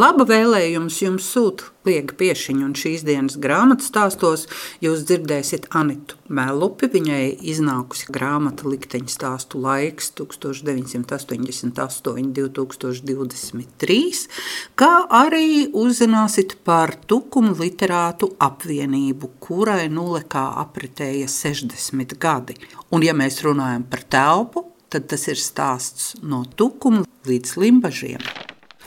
Laba vēlējums jums sūta Liega Piešiņa, un šīs dienas grāmatas stāstos jūs dzirdēsiet Anitu Melupi. Viņai iznākusi grāmata likteņa stāstu laiks 1988-2023, kā arī uzzināsiet par Tukumu literātu apvienību, kurai nulekā apritēja 60 gadi. Un ja mēs runājam par telpu, tad tas ir stāsts no Tukuma līdz Limbažiem.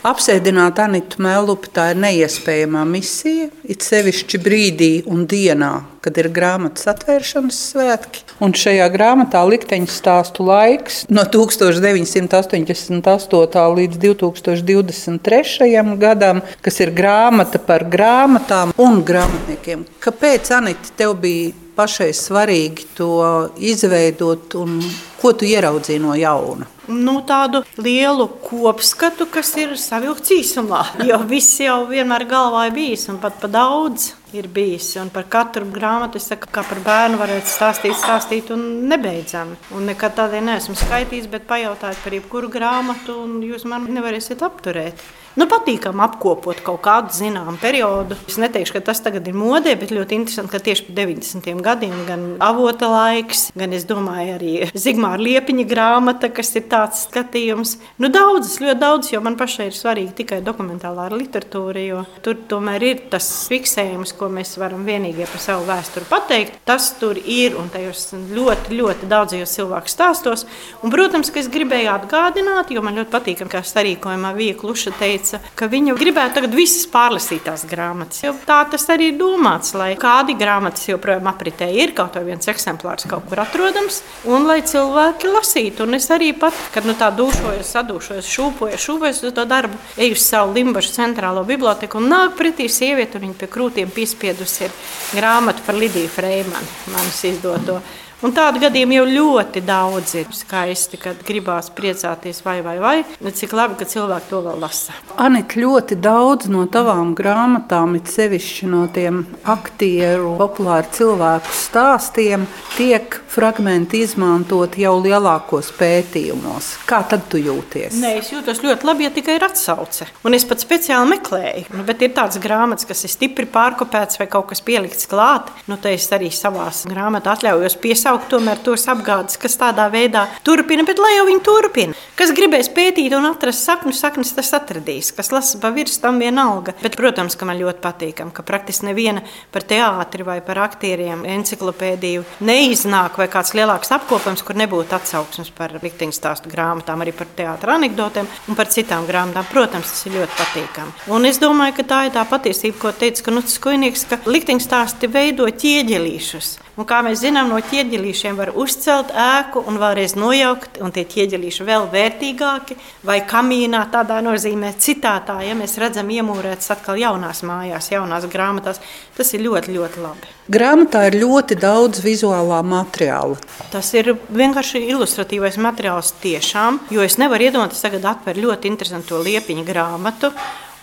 Apsēdināt Anitu Mēlupu tā ir neiespējama misija, it sevišķi brīdī un dienā, kad ir grāmatas atvēršanas svētki. Un šajā grāmatā likteņa stāstu laiks no 1988. līdz 2023. gadam, kas ir grāmata par grāmatām un grāmatniekiem. Kāpēc, Anita, tev bija pašai svarīgi to izveidot un ko tu ieraudzīji no jauna? nu, tādu lielu kopskatu, kas ir savilkts īsumā. Jo viss jau vienmēr galvā ir bijis un pat pa daudz ir bijis. Un par katru grāmatu es saku, kā par bērnu varētu stāstīt, stāstīt un nebeidzami. Un nekad tādai neesmu skaitījis, bet pajautājiet par jebkuru grāmatu, un jūs man nevarēsiet apturēt. Nu, patīkami apkopot kaut kādu zināmu periodu. Es neteikšu, ka tas tagad ir modē, bet ļoti interesanti, ka tieši par 90. gadiem gan avota laiks, gan es domāju, arī Zigmāra Liepiņa grāmata, kas ir tāds skatījums. Nu, daudzas, ļoti daudz, jo man pašai ir svarīgi tikai dokumentālā literatūra, jo tur tomēr ir tas fiksējums, ko mēs varam vienīgi par savu vēsturi pateikt. Tas tur ir un tajos ļoti, ļoti daudzajos cilvēku stāstos. Un, protams, ka es gribēju atgādināt, jo man ļoti patīk, ka sarīkojumā Vija Kluša teica, ka viņa gribētu tagad visas pārlasītās grāmatas. Jo tā tas arī ir domāts, lai kādi grāmatas joprojām apritē ir, kaut viens eksemplārs kaut kur atrodams, un lai cilvēki lasītu. Un es arī pat, kad nu, tā dūšojos, sadūšojos, šūpojos, šūpojos uz to darbu, eju uz savu Limbašu centrālo biblioteku un nāk pretī sieviete, un viņa pie krūtīm piespiedusi ir grāmata par Lidiju Freimanu, manas izdoto. Un tādu gadījumu jau ļoti daudz ir. Skaisti, kad gribās priecāties, vai, vai, vai. Bet cik labi, ka cilvēki to vēl lasa. Anita, ļoti daudz no tavām grāmatām, it sevišķi no tiem aktieru, populāru cilvēku stāstiem, tiek fragmenti izmantot jau lielākos pētījumos. Kā tad tu jūties? Nē, es jūtos ļoti labi, ja tikai ir atsauce. Un es pat speciāli meklēju. Nu, bet ir tādas grāmatas, kas ir stipri pārkopētas vai kaut kas pielikts klāt. Nu, es arī savā grāmatā atļaujos piesaukt nosaukt tomēr tos apgādes, kas tādā veidā turpina, bet lai jau viņi turpina. Kas gribēs pētīt un atrast saknu, saknes tas atradīs. Kas lasa pa virsmu, tam vienalga. Bet, protams, ka man ļoti patīkam, ka praktiski neviena par teātri vai par aktieriem enciklopēdiju neiznāk vai kāds lielāks apkopums, kur nebūtu atsauksmes par likteņu stāstu grāmatām, arī par teātra anekdotēm un par citām grāmatām. Protams, tas ir ļoti patīkami. Un es domāju, ka tā ir tā patiesība, ko teica Knuts Kujnieks, ka likteņu stāsti veido ķieģelīšus. Un kā mēs zinām, no ķieģelīšiem var uzcelt ēku un vēlreiz nojaukt, un tie ķieģelīši vēl vērtīgāki, vai kamīnā tādā nozīmē citātā, ja mēs redzam iemūrētas atkal jaunās mājās, jaunās grāmatās, tas ir ļoti, ļoti labi. Grāmatā ir ļoti daudz vizuālā materiāla. Tas ir vienkārši ilustratīvais materiāls tiešām, jo es nevaru iedomāties tagad atvērt ļoti interesantu liepiņu grāmatu,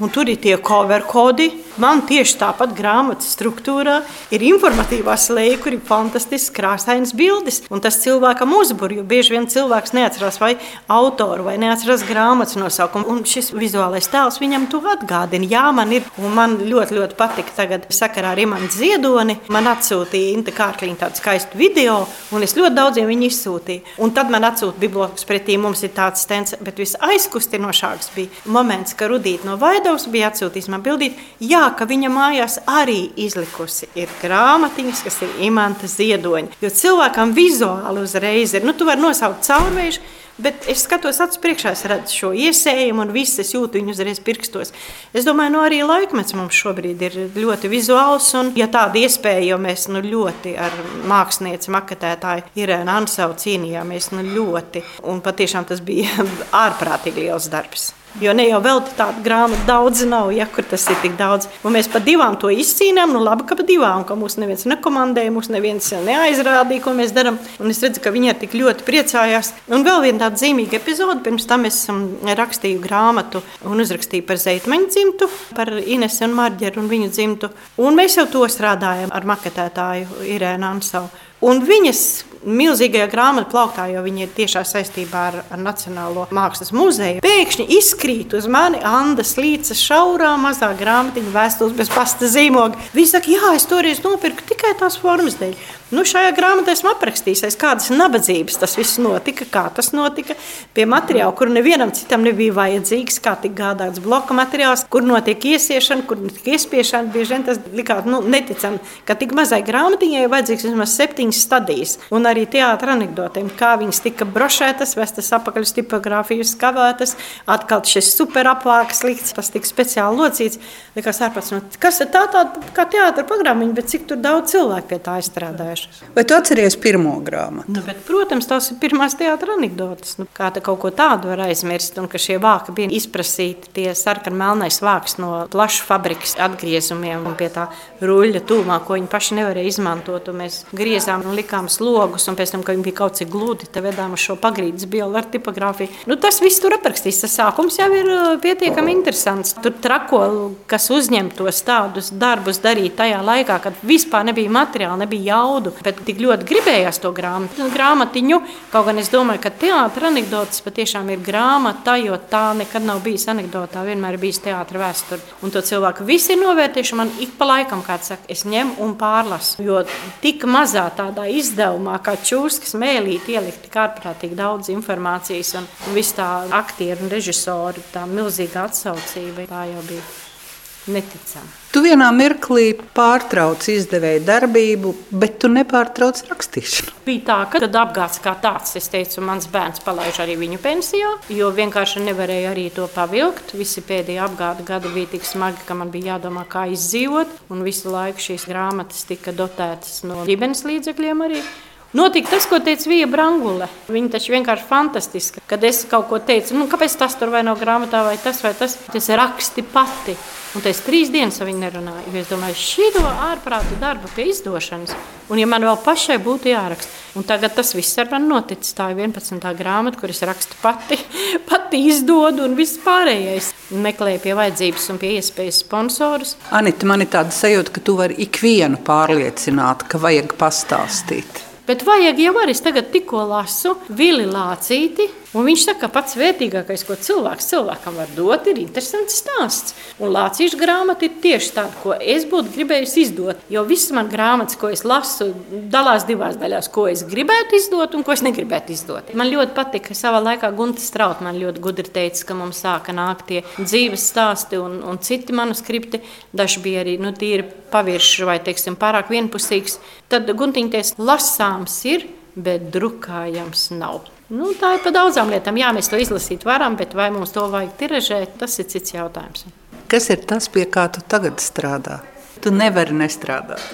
un tur ir tie cover kodi, Man tieši tāpat grāmatas struktūrā ir informatīvā slēja, kur ir fantastisks krāsainas bildes. Un tas cilvēkam uzbur, jo bieži vien cilvēks neatcerās vai autoru vai neatcerās grāmatas nosaukumu. Un šis vizuālais tēls viņam to atgādina. Jā, man ir, un man ļoti, ļoti patika tagad sakarā ar Imants Ziedoni. Man atsūtīja Inta Kārkliņa tādu skaistu video, un es ļoti daudziem viņu izsūtīju. Un tad man atsūta bibliotēkas pretī, mums ir tāds stends, bet visaizkustinošāks bija moments, ka Rudīt no Vaidavas bija atsūtījis man bildīt. Jā, ka viņa mājās arī izlikusi ir grāmatiņas, kas ir imanta ziedoņa. Jo cilvēkam vizuāli uzreiz ir, nu, tu vari nosaukt caurvēju, Bet es skatos, acis priekšā, es redzu šo iesējumu, un viss es jūtu viņu uzreiz pirkstos. Es domāju, nu arī laikmets mums šobrīd ir ļoti vizuāls, un ja tāda iespēja, jo mēs nu ļoti ar mākslinieci, maketētāju Irēnu Ansau cīnījāmies, nu ļoti, un patiešām tas bija ārprātīgi liels darbs. Jo ne jau vēl tādu grāmatu daudz nav, ja kur tas ir tik daudz. Un mēs pa divām to izcīnām. Nu, labi, ka pa divām, ka mūs neviens nekomandēja, mūs neviens neaizrādīja, ko mēs darām. Un es redzu, ka viņi tik ļoti priecājās. Un vēl viena tāda zīmīga epizode. Pirms tam es rakstīju grāmatu un uzrakstīju par Zeitmaņu dzimtu, par Inesu un Marģeru un viņu dzimtu. Un mēs jau to strādājam ar maketētāju Irēnu Ansavu. Un viņas milzīgajā grāmatu plauktā, jo viņi ir tiešā saistībā ar, ar Nacionālo mākslas muzeju. Pēkšņi izkrīt uz mani Anna Līta šaurā mazā grāmatiņa, vēstules bez pasta zīmoga. Viņa saka, jā, es toreiz nopirku tikai tās formas dēļ. Nu, šajā grāmatā esmu aprakstījis, kādas nabadzības tas viss notika, kā tas notika. Pie materiāla, kur nevienam citam nebija vajadzīgs, kā tika gādāts bloka materiāls, kur notiek iesiešana, kur notiek iespiešana. Bieži vien tas likās nu, neticami, ka tik mazai grāmatiņai vajadzīgs vismaz septiņas stadijas. Un arī teātris anekdotēm, kā viņas tika brošētas, vestas apakaļ uz tipogrāfiju, skavētas, atkal šis superaplāks likts, tas tika speciāli locīts. Likās ārpats, nu, kas ir tā tāda kā teātris programmiņa, bet cik tur daudz cilvēku pie tā izstrādājuši. Vai tu atceries pirmo grāmatu? Nu, bet, protams, tās ir pirmās teātris anekdotas. Nu, kā tā kaut ko tādu var aizmirst, un ka šie vāki bija izprasīti, tie sarkanmelnais vāks no plašu fabrikas atgriezumiem un pie tā ruļļa tūmā, ko viņi paši nevarēja izmantot. Mēs griezām un likām slogus blakus, un pēc tam, kad viņi bija kaut cik gludi, tad vedām uz šo pagrīdes bildu ar tipogrāfiju. Nu, tas viss tur aprakstīts. Tas sākums jau ir uh, pietiekami interesants. Tur trako, kas uzņem tos tādus darbus darīt tajā laikā, kad vispār nebija materiāla, nebija jaudu, bet tik ļoti gribējās to grāmatu, grāmatiņu. Kaut gan es domāju, ka teātris anekdotas patiešām ir grāmata, jo tā nekad nav bijis anekdotā, vienmēr ir bijis teātris vēsture. Un to cilvēku visi ir novērtējuši. Man ik pa laikam kāds saka, es ņemu un pārlasu. Jo tik mazā tādā izdevumā, kā čūskas mēlīte ielikt tik ārprātīgi daudz informācijas, un, viss tā aktieru un režisoru tā milzīga atsaucība, tā jau bija neticama. Tu vienā mirklī pārtrauci izdevēju darbību, bet tu nepārtrauci rakstīšanu. Bija tā, ka tad apgāds kā tāds, es teicu, mans bērns palaiž arī viņu pensijā, jo vienkārši nevarēja arī to pavilkt. Visi pēdējie apgāda gadi bija tik smagi, ka man bija jādomā, kā izdzīvot, un visu laiku šīs grāmatas tika dotētas no ģimenes līdzekļiem arī. Notika tas, ko teica Vija Brangule. Viņa taču vienkārši fantastiska. Kad es kaut ko teicu, nu, kāpēc tas tur vai nav grāmatā, vai tas, vai tas, tas raksti pati. Un es trīs dienas ar viņu nerunāju. Es domāju, šī ir ārprāta darba pie izdošanas. Un, ja man vēl pašai būtu jāraksta, un tagad tas viss ar mani noticis. Tā ir 11. grāmata, kuras rakstu pati, pati izdodu, un viss pārējais meklēju pie vajadzības un pie iespējas sponsorus. Anita, man ir tāda sajūta, ka tu vari ikvienu pārliecināt, ka vajag pastāstīt. Bet vajag jau arī, tagad tikko lasu Vili Lācīti, Un viņš saka, ka pats vērtīgākais, ko cilvēks cilvēkam var dot, ir interesants stāsts. Un Lācijas grāmata ir tieši tāda, ko es būtu gribējis izdot. Jo visas manas grāmatas, ko es lasu, dalās divās daļās, ko es gribētu izdot un ko es negribētu izdot. Man ļoti patika, ka savā laikā Gunte Straut man ļoti gudri teica, ka mums sāka nākt tie dzīves stāsti un, un citi manuskripti. Daži bija arī nu, tīri pavirši vai teiksim, pārāk vienpusīgs. Tad Guntiņa teica, lasāms ir, bet drukājams nav. Nu, tā ir par daudzām lietām. Jā, mēs to izlasīt varam, bet vai mums to vajag tiražēt, tas ir cits jautājums. Kas ir tas, pie kā tu tagad strādā? Tu nevari nestrādāt.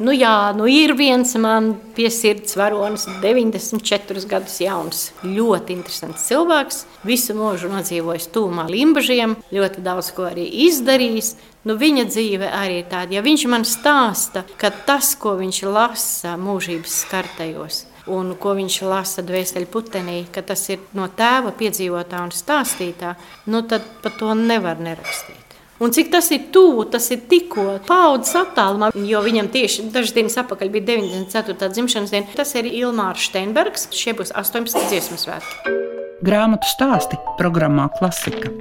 Nu, jā, nu ir viens man pie sirds varonis, 94 gadus jauns. Ļoti interesants cilvēks. Visu mūžu nodzīvojis tūmā limbažiem, ļoti daudz ko arī izdarījis. Nu, viņa dzīve arī ir tāda, ja viņš man stāsta, ka tas, ko viņš lasa mūžības skartajos, un ko viņš lasa dvēseli putenī, ka tas ir no tēva piedzīvotā un stāstītā, nu tad par to nevar nerakstīt. Un cik tas ir tuvu, tas ir tikko paudzes attālumā, jo viņam tieši dažas dienas atpakaļ bija 94. dzimšanas diena. Tas ir Ilmārs Steinbergs, šie būs 18 dziesmu svētki. Grāmatu stāsti programmā Klasika.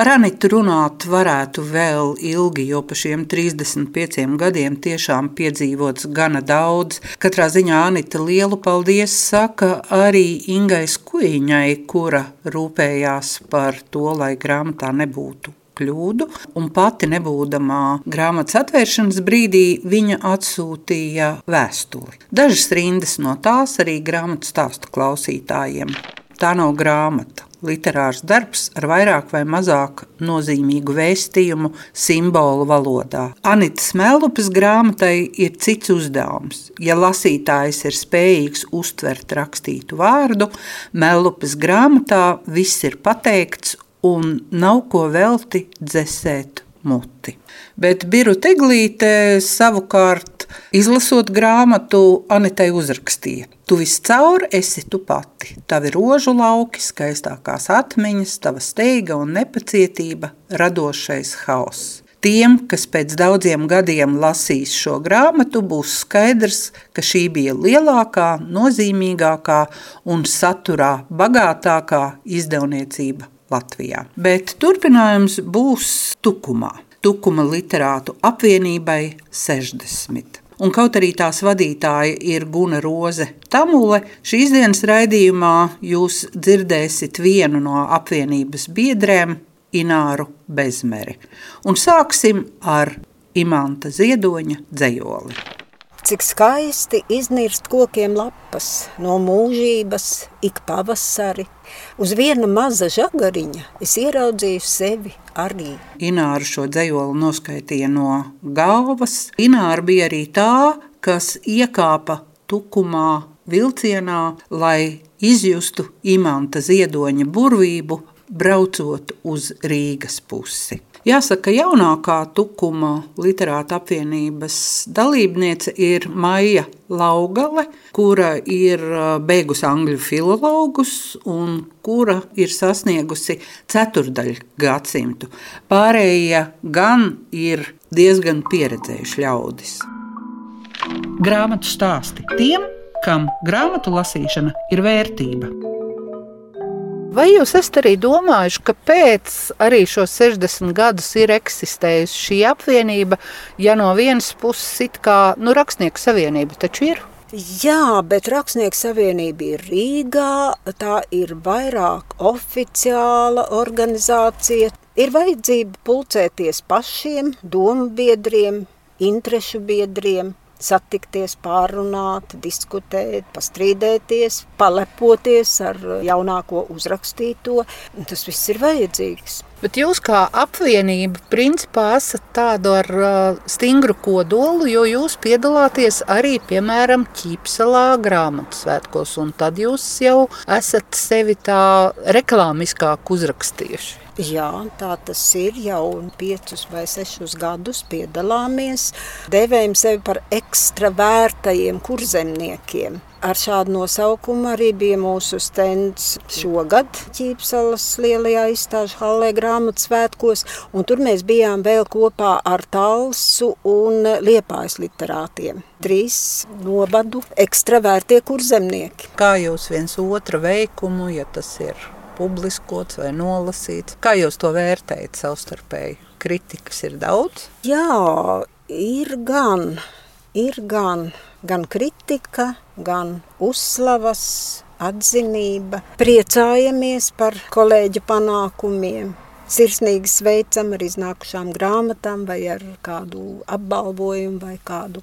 Ar Anitu runāt varētu vēl ilgi, jo pa šiem 35 gadiem tiešām piedzīvots gana daudz. Katrā ziņā Anita lielu paldies saka arī Ingai Skuiņai, kura rūpējās par to, lai grāmatā nebūtu kļūdu, un pati nebūdamā grāmatas atvēršanas brīdī viņa atsūtīja vēstuli. Dažas rindas no tās arī grāmatu stāstu klausītājiem. Tā nav grāmata, literārs darbs ar vairāk vai mazāk nozīmīgu vēstījumu simbolu valodā. Anitas Melupes grāmatai ir cits uzdevums. Ja lasītājs ir spējīgs uztvert rakstītu vārdu, Melupes grāmatā viss ir pateikts un nav ko velti dzesēt muti. Bet Biru Teglīte savukārt, izlasot grāmatu, Anitai uzrakstīja: Tu viscaur esi tu pati. Tavi rožu lauki, skaistākās atmiņas, tava steiga un nepacietība, radošais hauss. Tiem, kas pēc daudziem gadiem lasīs šo grāmatu, būs skaidrs, ka šī bija lielākā, nozīmīgākā un saturā bagātākā izdevniecība Latvijā. Bet turpinājums būs Tukumā. Tukuma literātu apvienībai 60. Un kaut arī tās vadītāja ir Guna Roze Tamule, šīs dienas raidījumā jūs dzirdēsiet vienu no apvienības biedriem, Ināru Bezmeri. Un sāksim ar Imanta Ziedoņa dzējoli. Cik skaisti iznirst kokiem lapas no mūžības, ik pavasari. Uz viena maza žagariņa es ieraudzīju sevi arī. Ināra šo dzējolu noskaitīja no galvas. Ināra bija arī tā, kas iekāpa tukumā vilcienā, lai izjustu imanta ziedoņa burvību, braucot uz Rīgas pusi. Jāsaka, jaunākā Tukuma literāta apvienības dalībniece ir Maija Laugale, kura ir beigusi angļu filologus un kura ir sasniegusi ceturdaļu gadsimtu. Pārējie gan ir diezgan pieredzējuši ļaudis. Grāmatu stāsti tiem, kam grāmatu lasīšana ir vērtība. Vai jūs esat arī domājuši, ka pēc arī šo 60 gadus ir eksistējusi šī apvienība, ja no vienas puses it kā nu, rakstnieku savienība taču ir? Jā, bet Rakstnieku savienība ir Rīgā, tā ir vairāk oficiāla organizācija. Ir vajadzība pulcēties pašiem, domu biedriem, interešu biedriem, satikties, pārunāt, diskutēt, pastrīdēties, palepoties ar jaunāko uzrakstīto. Tas viss ir vajadzīgs. Bet jūs kā apvienība principā esat tādu ar uh, stingru kodolu, jo jūs piedalāties arī, piemēram, Ķīpselā grāmatu svētkos, un tad jūs jau esat sevi tā reklāmiskāk uzrakstījuši. Jā, tā tas ir. Jau piecus vai sešus gadus piedalāmies. Devējam sevi par ekstravērtajiem kurzemniekiem. Ar šādu nosaukumu arī bija mūsu stends šogad Ķīpsalas lielajā izstāžu hallē grāmatu svētkos, un tur mēs bijām vēl kopā ar Talsu un Liepājas literātiem. Trīs novadu ekstravērtie kurzemnieki. Kā jūs viens otra veikumu, ja tas ir publiskots vai nolasīts. Kā jūs to vērtējat savstarpēji? Kritikas ir daudz? Jā, ir gan, ir gan, gan kritika, gan uzslavas, atzinība. Priecājamies par kolēģu panākumiem. Sirsnīgi sveicam ar iznākušām grāmatām, vai ar kādu apbalvojumu, vai kādu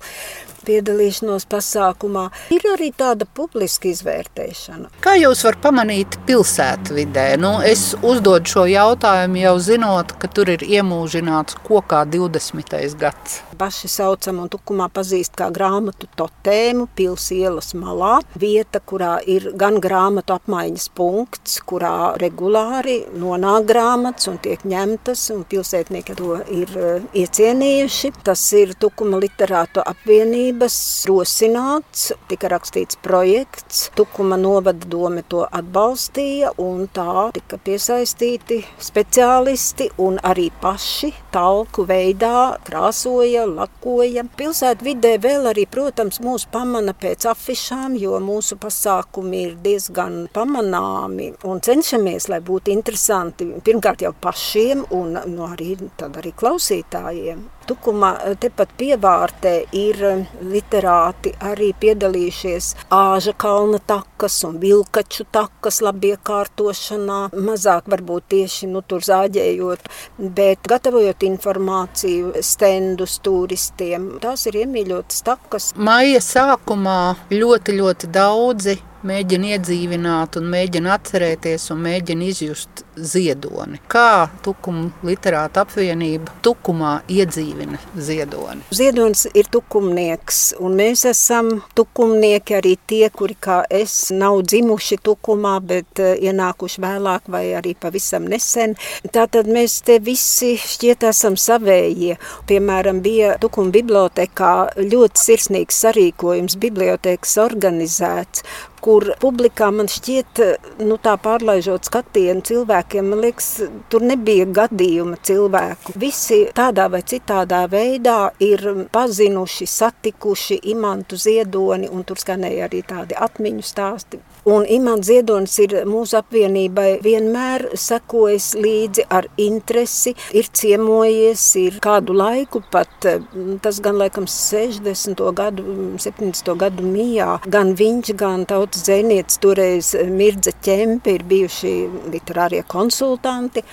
piedalīšanos pasākumā. Ir arī tāda publiska izvērtēšana. Kā jūs varat pamanīt pilsētvidē? Nu, es uzdodu šo jautājumu jau zinot, ka tur ir iemūžināts kokā 20. gads. Paši saucam un tukumā pazīst kā grāmatu totēmu pils ielas malā. Vieta, kurā ir gan grāmatu apmaiņas punkts, kurā regulāri nonāk grāmatas un tiek ņemtas, un pilsētnieki to ir uh, iecienījuši. Tas ir Tukuma literātu apvienība biedrības rosināts, tika rakstīts projekts, Tukuma novada dome to atbalstīja un tā tika piesaistīti speciālisti un arī paši talku veidā krāsoja, lakoja. Pilsētu vidē vēl arī, protams, mūs pamana pēc afišām, jo mūsu pasākumi ir diezgan pamanāmi un cenšamies, lai būtu interesanti pirmkārt jau pašiem un no nu, arī, arī klausītājiem. Tukuma tepat pievārtē ir literāti arī piedalījušies āža kalna takas un vilkaču takas labiekārtošanā, mazāk varbūt tieši nu, tur zāģējot, bet gatavojot informāciju, stendus turistiem. Tās ir iemīļotas takas. Maija sākumā ļoti, ļoti daudzi mēģina iedzīvināt, un mēģina atcerēties un mēģina izjust ziedoni. Kā Tukuma literāta apvienība Tukumā iedzīvina ziedoni? Ziedonis ir tukumnieks, un mēs esam tukumnieki arī tie, kuri kā es nav dzimuši Tukumā, bet uh, ienākuši vēlāk vai arī pavisam nesen. Tātad mēs te visi šķiet esam savējie. Piemēram, bija Tukuma bibliotekā ļoti sirsnīgs sarīkojums, bibliotekas organizēts, kur publikā man šķiet, nu tā pārlaižot skatienu cilvēkiem, man liekas, tur nebija gadījuma cilvēku. Visi tādā vai citādā veidā ir pazinuši, satikuši imantu ziedoni, un tur skanēja arī tādi atmiņu stāsti. Un Imants Ziedonis ir mūsu apvienībai vienmēr sekojis līdzi ar interesi, ir ciemojies, ir kādu laiku pat, tas gan laikam 60. gadu, 70. gadu mijā, gan viņš, gan tautas dzēnietis toreiz Mirdze Ķempi ir bijuši literārie konsultanti,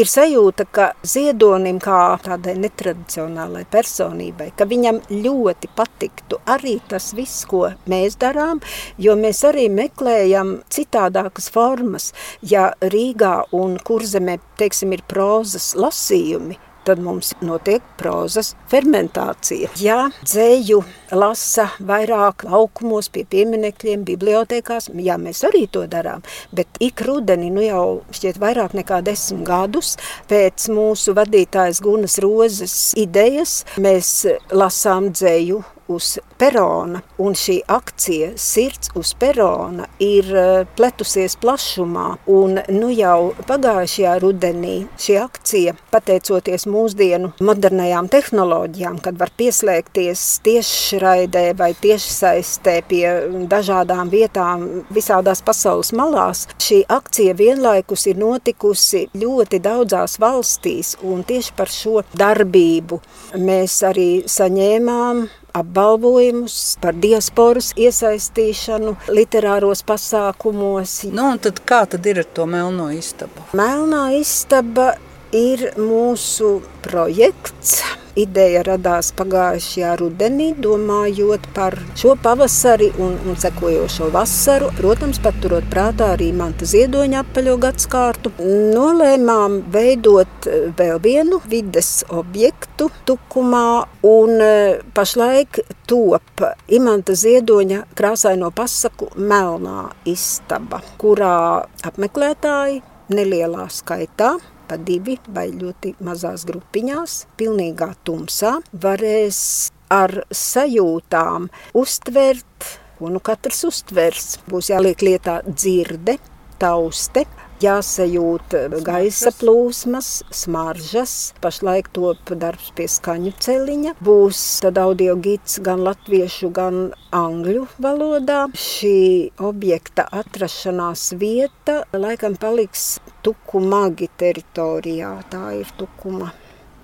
ir sajūta, ka ziedonim kā tādai netradicionālai personībai, ka viņam ļoti patiktu arī tas viss, ko mēs darām, jo mēs arī meklējam citādākas formas. Ja Rīgā un Kurzemē, teiksim, ir prozas lasījumi, tad mums notiek prozas fermentācija. Ja dzēju lasa vairāk laukumos pie pieminekļiem, bibliotekās, jā, mēs arī to darām, bet ik rudeni, nu jau šķiet vairāk nekā desmit gadus, pēc mūsu vadītājas Gunas Rozes idejas, mēs lasām dzēju uz perona, un šī akcija Sirds uz perona ir eh, pletusies plašumā, un nu jau pagājušajā rudenī šī akcija, pateicoties mūsdienu modernajām tehnoloģijām, kad var pieslēgties tiešraidē vai tiešsaistē pie dažādām vietām visādās pasaules malās, šī akcija vienlaikus ir notikusi ļoti daudzās valstīs, un tieši par šo darbību mēs arī saņēmām apbalvojumus par diasporas iesaistīšanu literāros pasākumos. Nu, un tad kā tad ir ar to melno istabu? Melnā istaba ir mūsu projekts. Ideja radās pagājušajā rudenī, domājot par šo pavasari un, un sekojošo vasaru. Protams, paturot prātā arī manta ziedoņa apaļo gadskārtu. Nolēmām veidot eh, vēl vienu vides objektu Tukumā un eh, pašlaik top imanta ziedoņa krāsaino pasaku melnā istaba, kurā apmeklētāji nelielā skaitā pa divi vai ļoti mazās grupiņās, pilnīgā tumsā, varēs ar sajūtām uztvert, ko nu katrs uztvers. Būs jāliek lietā dzirde, tauste, jāsajūt gaisa plūsmas, smaržas. Pašlaik top darbs pie skaņu celiņa. Būs tad audio gids gan latviešu, gan angļu valodā. Šī objekta atrašanās vieta laikam paliks Tukumagi teritorijā. Tā ir Tukuma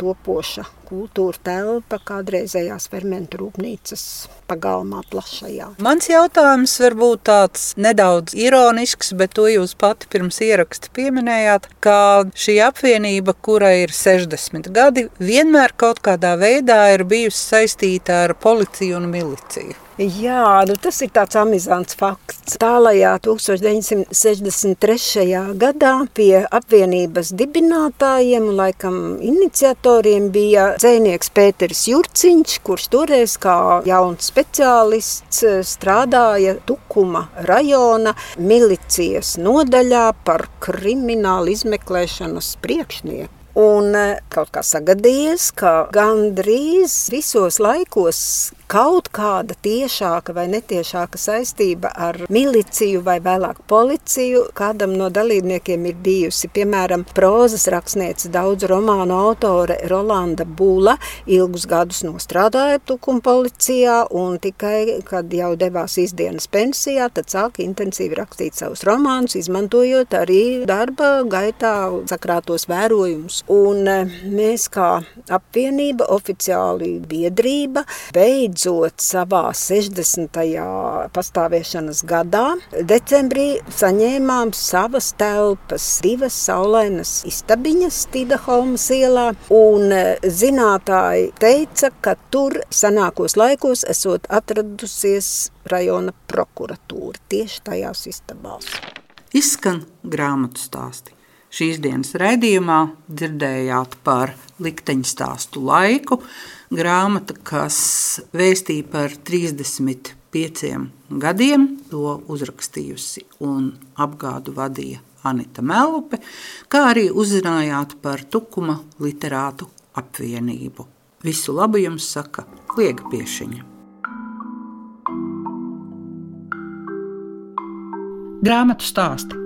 topoša kultūra telpa kādreizējās fermentu rūpnīcas pagalmā plašajā. Mans jautājums varbūt tāds nedaudz ironisks, bet to jūs pati pirms ieraksta pieminējāt, ka šī apvienība, kura ir 60 gadi, vienmēr kaut kādā veidā ir bijusi saistīta ar policiju un miliciju. Jā, nu tas ir tāds amizants fakts. Tālajā 1963. gadā pie apvienības dibinātājiem un laikam iniciatoriem bija dzēnieks Pēteris Jurciņš, kurš toreiz kā jauns speciālists strādāja Tukuma rajona milicijas nodaļā par kriminālu izmeklēšanas priekšnieku. Un kaut kā sagadījies, ka gandrīz visos laikos kaut kāda tiešāka vai netiešāka saistība ar miliciju vai vēlāk policiju kādam no dalībniekiem ir bijusi. Piemēram, prozas rakstniece, daudz romānu autore Rolanda Būla ilgus gadus nostrādāja Tukuma policijā un tikai, kad jau devās izdienas pensijā, tad sāka intensīvi rakstīt savus romānus, izmantojot arī darba gaitā sakrātos vērojumus Un e, mēs kā apvienība, oficiāli biedrība, beidzot savā 60. pastāvēšanas gadā, decembrī saņēmām savas telpas, divas saulainas istabiņas Stīdaholmas ielā, un e, zinātāji teica, ka tur senākos laikos esot atradusies rajona prokuratūra tieši tajās istabās. Izskan grāmatu stāsti. Šīs dienas raidījumā dzirdējāt par likteņu stāstu laiku. Grāmata, kas vēstīja par 35 gadiem, to uzrakstījusi un apgādu vadīja Anita Melupe, kā arī uzzinājāt par Tukuma literātu apvienību. Visu labu jums saka Liega Piešiņa. Grāmatu stāsti